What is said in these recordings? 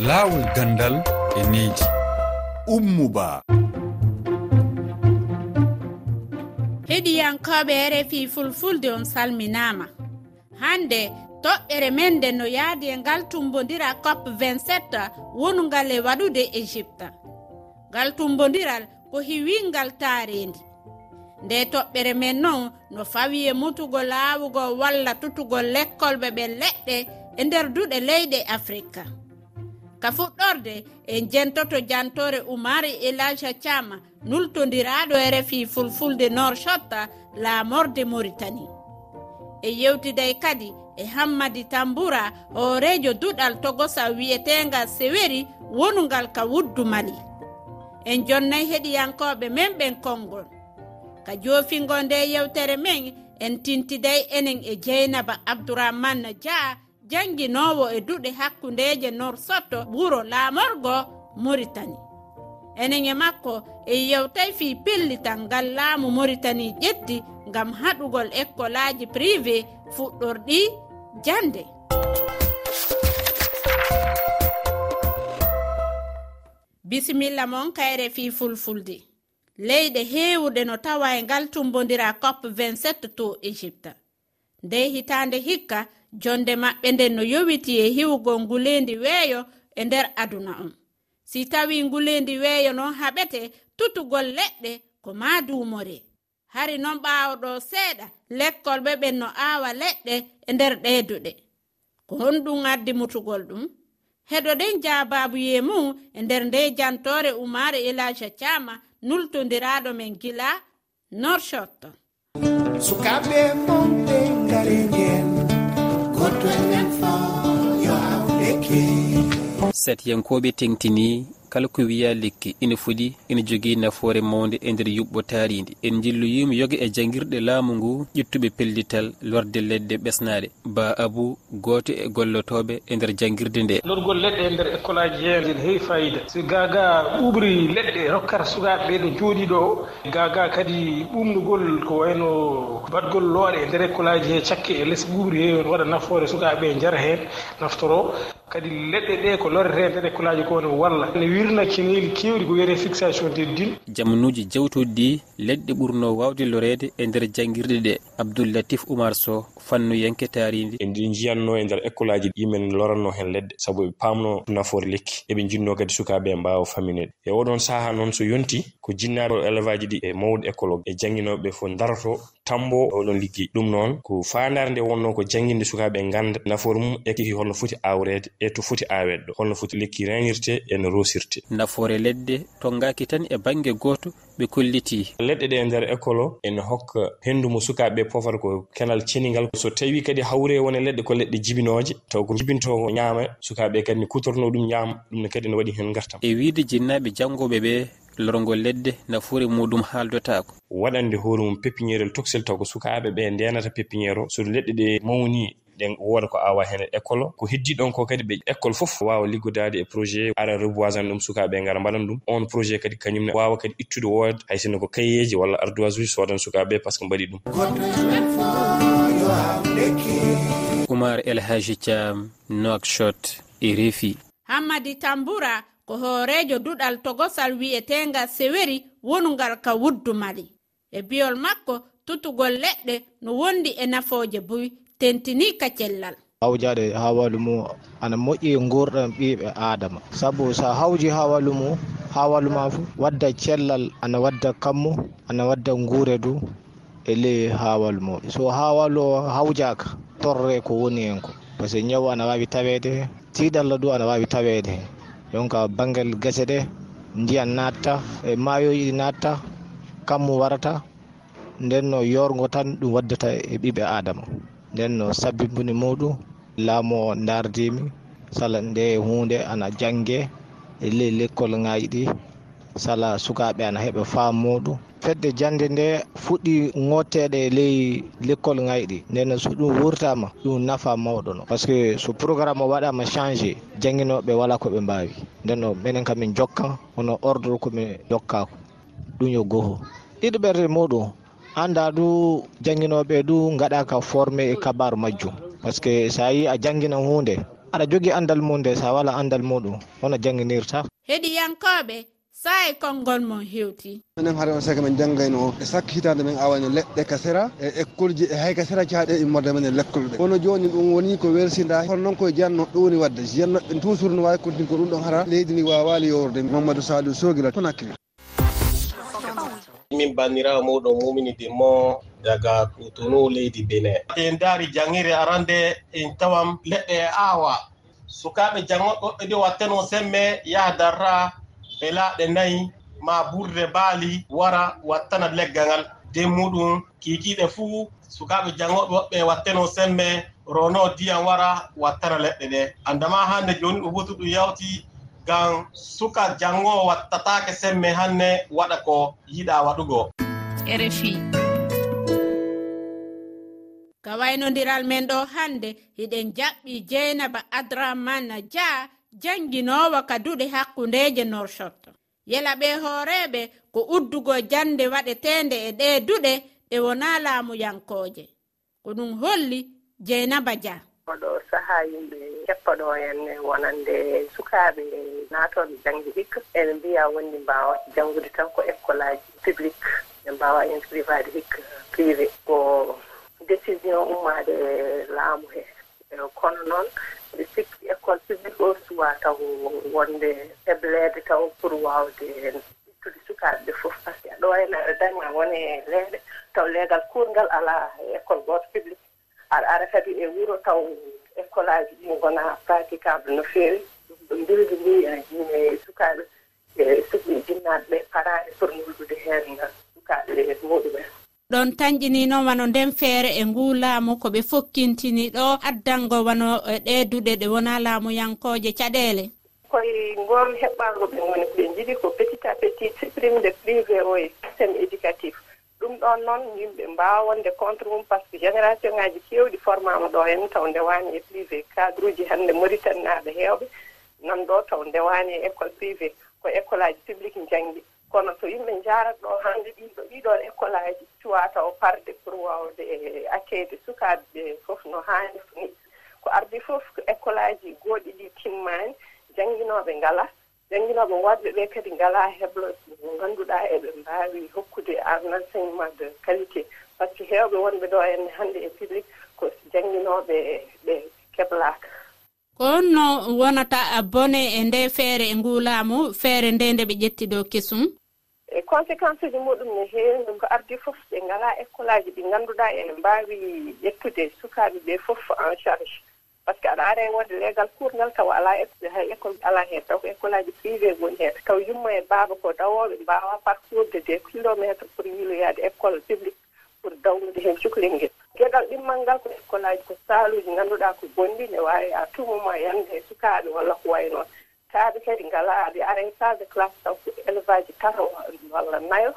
laawol gandal e needi ummuba. Heɗiyankoɓe rfi fulfulde on salminama hande toɓɓere men nde no yaadi e ngal tumbodira cop 27 wonungal e waɗude égypte ngal tumbodiral ko hiwingal taarendi. Nde toɓɓere men noon no fawi e mutugo laawugo walla tutugo lekkolɓe ɓe leɗɗe e nder duɗe leyɗe afrika. ka fuɗɗorde en jentoto jantore umari elaja cama nultodiraɗo e rfi fulfulde nor shotta laamorde maritani e yewtiday kadi e hammadi tamboura hoorejo duɗal togosa wiyetenga seweri wonugal ka wuddu mali. En jonnayi heɗiyankoɓe men ɓen konngol. Ka jofingo nde yewtere men en tintiday enen e jeynaba abdourahmane dia jannginowo e duɗe hakkundeje norsotto wuro laamorgo muritani enen e makko e yewtay fi pellital ngal laamu muritani ƴetti ngam haɗugol ekkolaji privé fuɗɗorɗi jande. Bisimilla moon kayre fi fulfulde. Leyɗe heewuɗe no tawa e ngal tumbodira cop 27 to égypte nde hitande hikka jonde maɓɓe nden no yowiti e hiwgol ngulendi weeyo e nder aduna on. Si tawi ngulendi weeyo non haɓete tutugol leɗɗe ko ma duumore. Hari non ɓaawoɗo seeɗa lekkol ɓe ɓen no aawa leɗɗe e nder ɗeeduɗe. Ko honɗum addi mutugol ɗum? Heɗo ɗen jaababu yemum e nder nde jantore umaare elaja cama nultodiraɗo men gila norshotton sukaɓe monɓe ngare ngel cette yankoɓe tengtini kala ko wiya lekki ina foti ina jogui nafoore mawde e nder yuɓɓotaari ndi en jilloyima yoga e janguirɗe laamu ngu ƴettuɓe pellital lorde leɗɗe ɓesnaɗe ba abou goto e gollotoɓe e nder janguirde nde lorgol leɗɗe e nder école aji he ene heewi fayida. So gaga ɓuɓri leɗɗe rokkata sukaɓe ɓeɗo jooɗi ɗo gaga kadi ɓumnugol ko wayno badgol looɗe e nder école aji he cakke e less ɓuɓri he waɗa nafoore sukaɓe e jara hen naftoro kadi leɗɗe ɗe ko lorreten ɗeɗe kulaji ko no walla. Ne wirna kineli kewɗi ko wiyete fixation des dune jamanuji jewtuɗi leɗɗe ɓurno wawde lorede e nder jangguirɗe ɗe. Abdoulatif oumar sow fannu yenke taridi eɗi jiyanno e nder école aji yimɓe loranno hen leɗɗe. Saabu ɓe pamno nafoore lekki eɓe jinno kadi sukaɓe mbawa faminede e oɗon saaha noon so yonti ko jinnaɓe élève aji ɗi e mawde école e jangguinoɓeɓe fo daroto tambo oɗon liggey ɗum noon ko fandare nde wonno ko jangguinde sukaɓe e ganda nafoore mum e holno foti awrede e to foti aawen. Ɗo holno foti lekki reñirte e no rosirte nafoore leɗɗe tongaaki tan e baŋnge gooto ɓe kolliti. Leɗɗe ɗe e nder école o ene hokka henndu mo sukaaɓe pofata ko kenal ceningal so tawi kadi hawre woni leɗɗe ko leɗɗe jibinooje taw ko jibintoko ñaama sukaaɓe kadi ne kutorno ɗum ñaama ɗum ne kadi ne waɗi heen ngartam. E wiide jinnaaɓe janngooɓe ɓe lorgol leɗɗe nafuure muɗum haaldotako waɗande hoore mum pépiniére toxel taw ko sukaaɓe ɓe ndenata pépiniére o. So leɗɗe ɗe mawni ɗen wooda ko awa heen école o. Ko heddi ɗon ko kadi ɓe école fof wawa liggodade e projet ara reboisana ɗum sukaɓe e gara mbaɗan ɗum. On projet kadi kañum wawa kadi ittude wooda hay sinno ko kayeji walla ardoise uji sodan sukaɓe par ce que mbaɗi ɗum. Oumar elhaji thiam nokshot e reefi hammadi tamboura ko hoorejo duɗal togosal wi'etenga seweri wonugal ka wuddu mali e biyol makko tutugol leɗɗe no wondi e nafooje buy. tentini ka cellal. Hawjade hawalu mum ana moƴƴi gurɗan ɓiɓe adama saabu sa hawji hawalu mum hawalu ma fu wadda cellal ana wadda kammu ana wadda guure du e ley hawalu mum so hawalu o hawjaka torre ko woni hen ko. Par ce que ñaw ana wawi tawede hen tiiɗalla du ana wawi tawede hen donc banggal gese ɗe ndiyan natta e mayoji ɗi natta kammu warata nden no yorgo tan ɗum waddata e ɓiɓe adama nden no sabbibini muɗum laamu o dardimi sala nde hunde ana jangge e ley lekkol ngaji ɗi. Sala sukaɓe ana heeɓa faam muɗum fedde jande nde fuɗɗi gottede e ley lekkol ngayi ɗi. Nden so ɗum wurtama ɗum nafa mawɗo no. Par ce que so programme o waɗama changé jangguinoɓe wala koɓe mbawi nden no minen kam min jokkan hono ordre komin jokkako ɗum yo goho. Ɗiɗo ɓerde muɗum hannda du janginoɓe du gaɗa ka formé e kabaru majjum. Par ce que sa yi a jangina hunde aɗa jogui andal mum nde sa wala andal muɗum hono janginirta heɗiyankoɓe sa e konngol mon hewti. Minen haade on sake men janngayno e sakki hitande men awani leɗɗe ka sera e école ji e hay kasera caaɗe e immorde men e lekkol ɗe kono joni ɗum woni ko wersinda kono noon koye janno ɗum woni wadde. Jiyannoɓe toujours no wawi kontini ko ɗum ɗon hara leydi ndi wawali yowrude mamadou saliou sogila toon hakkille. min bandirawo moɗon mumini dimmo daga kutunu leydi benin en daari jangire arande en tawam leɗɗe e aawa. Sukaɓe jangoɗoɓɓe ɗi watteno semme yaha darra ɓe laaɗe nayi ma burde baali wara wattana leggal ngal. Den muɗum kiikiiɗe fuu sukaaɓe jangoɓe woɓɓe e watteno semme rono diyam wara wattana leɗɗe ɗe. Andama hannde jooni ɗum fotu ɗum yawti ngam suka janngoo wattataake semme hanne waɗa ko yiɗa waɗugo. Rfi ka waynodiral men ɗo hannde hiɗen jaɓɓi jeynaba adramana dia jannginowo ka duɗe hakkundeje norshotto. Yela ɓe hooreɓe ko uddugo jande waɗetende e ɗe duɗe ɗe wona laamuyankoje ko ɗum holli jeynaba dia oɗo saha yimɓe keppaɗo henne wonande sukaaɓe naatoɓe jangde hikka ene mbiya wondi mbawa janngude tan ko école aji public. Ɓe mbawa inscrivade hikka privé. Ko décision ummade laamu he. E kono noon ɓe sikki école publique o suwa taw wonde heblede taw pour wawde ittude sukaaɓe ɓe fof. Par ce que aɗo wayno aɗa daña wone leeɗe. Taw leegal kuurngal ala école goto publique aɗa ara kadi e wuro taw école aji ɗi gona praticable no feewi ɗum ɗo mbirdi ndi e sukaaɓe e, e jinnaaɓe ɓe paraade pour nguldude heen sukaaɓe e muɗumen ɗon tañƴinino wano nden feere e ngu laamu ko ɓe fokkintini ɗo. Addango wano e ɗeeduɗe ɗe wona laamuyankoje caɗeele. Koye ngom heɓɓango ɓe woni ɓe jiɗi ko petit à petit supprime de privé o e systéme éducatif. ɗum ɗon noon yimɓe mbawa wonde contre mum par ce que génération ngaji kewɗi formama ɗo henna taw ndewani e privé. Cadre uji hannde maritane naɓe hewɓe nan ɗo taw ndewani e école privé ko école aji publique jangi kono so yimɓe jarat ɗo hannde ɗiɗo ɗiɗon école aji cuwa taw parde pour wawde e accede sukaɓeɓe fof no hani ni. Ko ardi fof ko école aji gooɗi ɗi timmani jannginoɓe ngala jannginoɓe worɓe ɓe kadi ngala heblo mo ngannduɗaa eɓe mbaawi hokkude en enseignement de qualité. Par ce que heewɓe wonɓe ɗo enne hannde e public ko jannginooɓe ɓe keblaka ko honno wonata bone e nde feere e nguulaamu feere nde nde ɓe ƴetti ɗo kesum? E conséquence uji muɗum ne heewi ɗum ko ardi fof ɓe ngalaa école aji ɗi ngannduɗaa ene mbaawi ƴettude sukaaɓe ɓe fof en charge. par ce que aɗa ara e wonde leegal kuurngal taw alaa e- hay école alaa heen taw ko école aji privé woni heen. Taw yumma e baaba ko dawooɓe mbaawa parcourde des kilométre pour yiloyaade école publique pour dawnude heen cukalel ngel. Geɗal ɗimmal ngal ko école aji ko saaluuji ngannduɗaa ko bonndi ne waawi à tout moment yannde e sukaaɓe walla ko way noon kaaɓe kadi ngalaa aɓe ara e salle de classe taw ko élevage taro walla nayo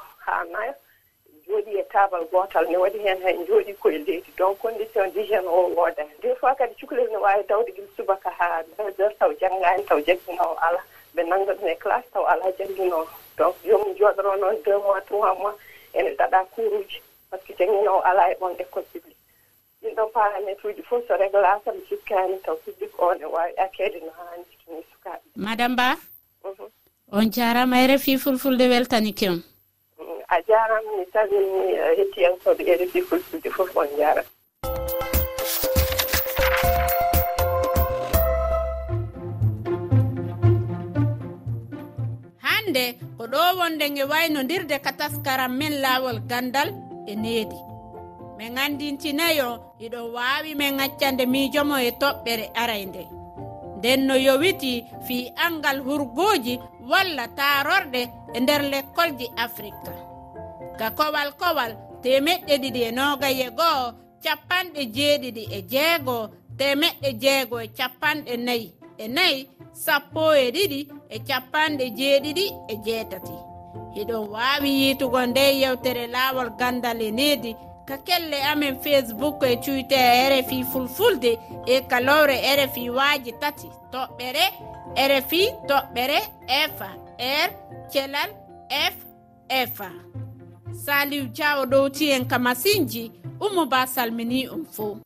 waɗi e tabal gotal mi waɗi heen hay jooɗi koye leydi. Donc condition d'hygiéne o woodani des fois kadi cukalel ne wawi dawde guel subaka ha deux heures taw janggani taw jagginowo ala ɓe nangga ɗum e classe taw ala jannginowo donc jomum jooɗoro noon deux mois trois mois ene daɗa couruji par ce que jannginowo ala e on école publique. Ɗin ɗon paramètre uji fof so réglasa mi sikkani taw publique on e wawi akede no hanni ni sukaɓe madame ba? Mhm. On jarama e refi fulfulde weltani kem a jarama mi salmini eh, hettiyankoɓe e rfi fulfulde fof on jarama hande ko ɗo wonde nge waynodirde ka taskaram men lawol gandal e needi. Min andintinayo iɗo wawi min accande miijomo e toɓɓere e arayde nden no yowiti fi angal hurgoji walla taarorɗe e nder lekkolji afrika. ka kowal kowal temeɗɗe ɗiɗi e nogaye goho capanɗe jeeɗiɗi e jeego temeɗɗe jeego e capanɗe nayi. E nayi sappo e ɗiɗi e capanɗe jeeɗiɗi e jeetati. Hiɗon wawi yiitugo nde yewtere laawol gandal e needi ka kelle amen facebook e twitter e rfi fulfulde e kalowre rfi waaji tati toɓɓere rfi toɓɓere efa r thelal f efa saliw diawo ɗowti en ka masinji ummo ba salmini um fo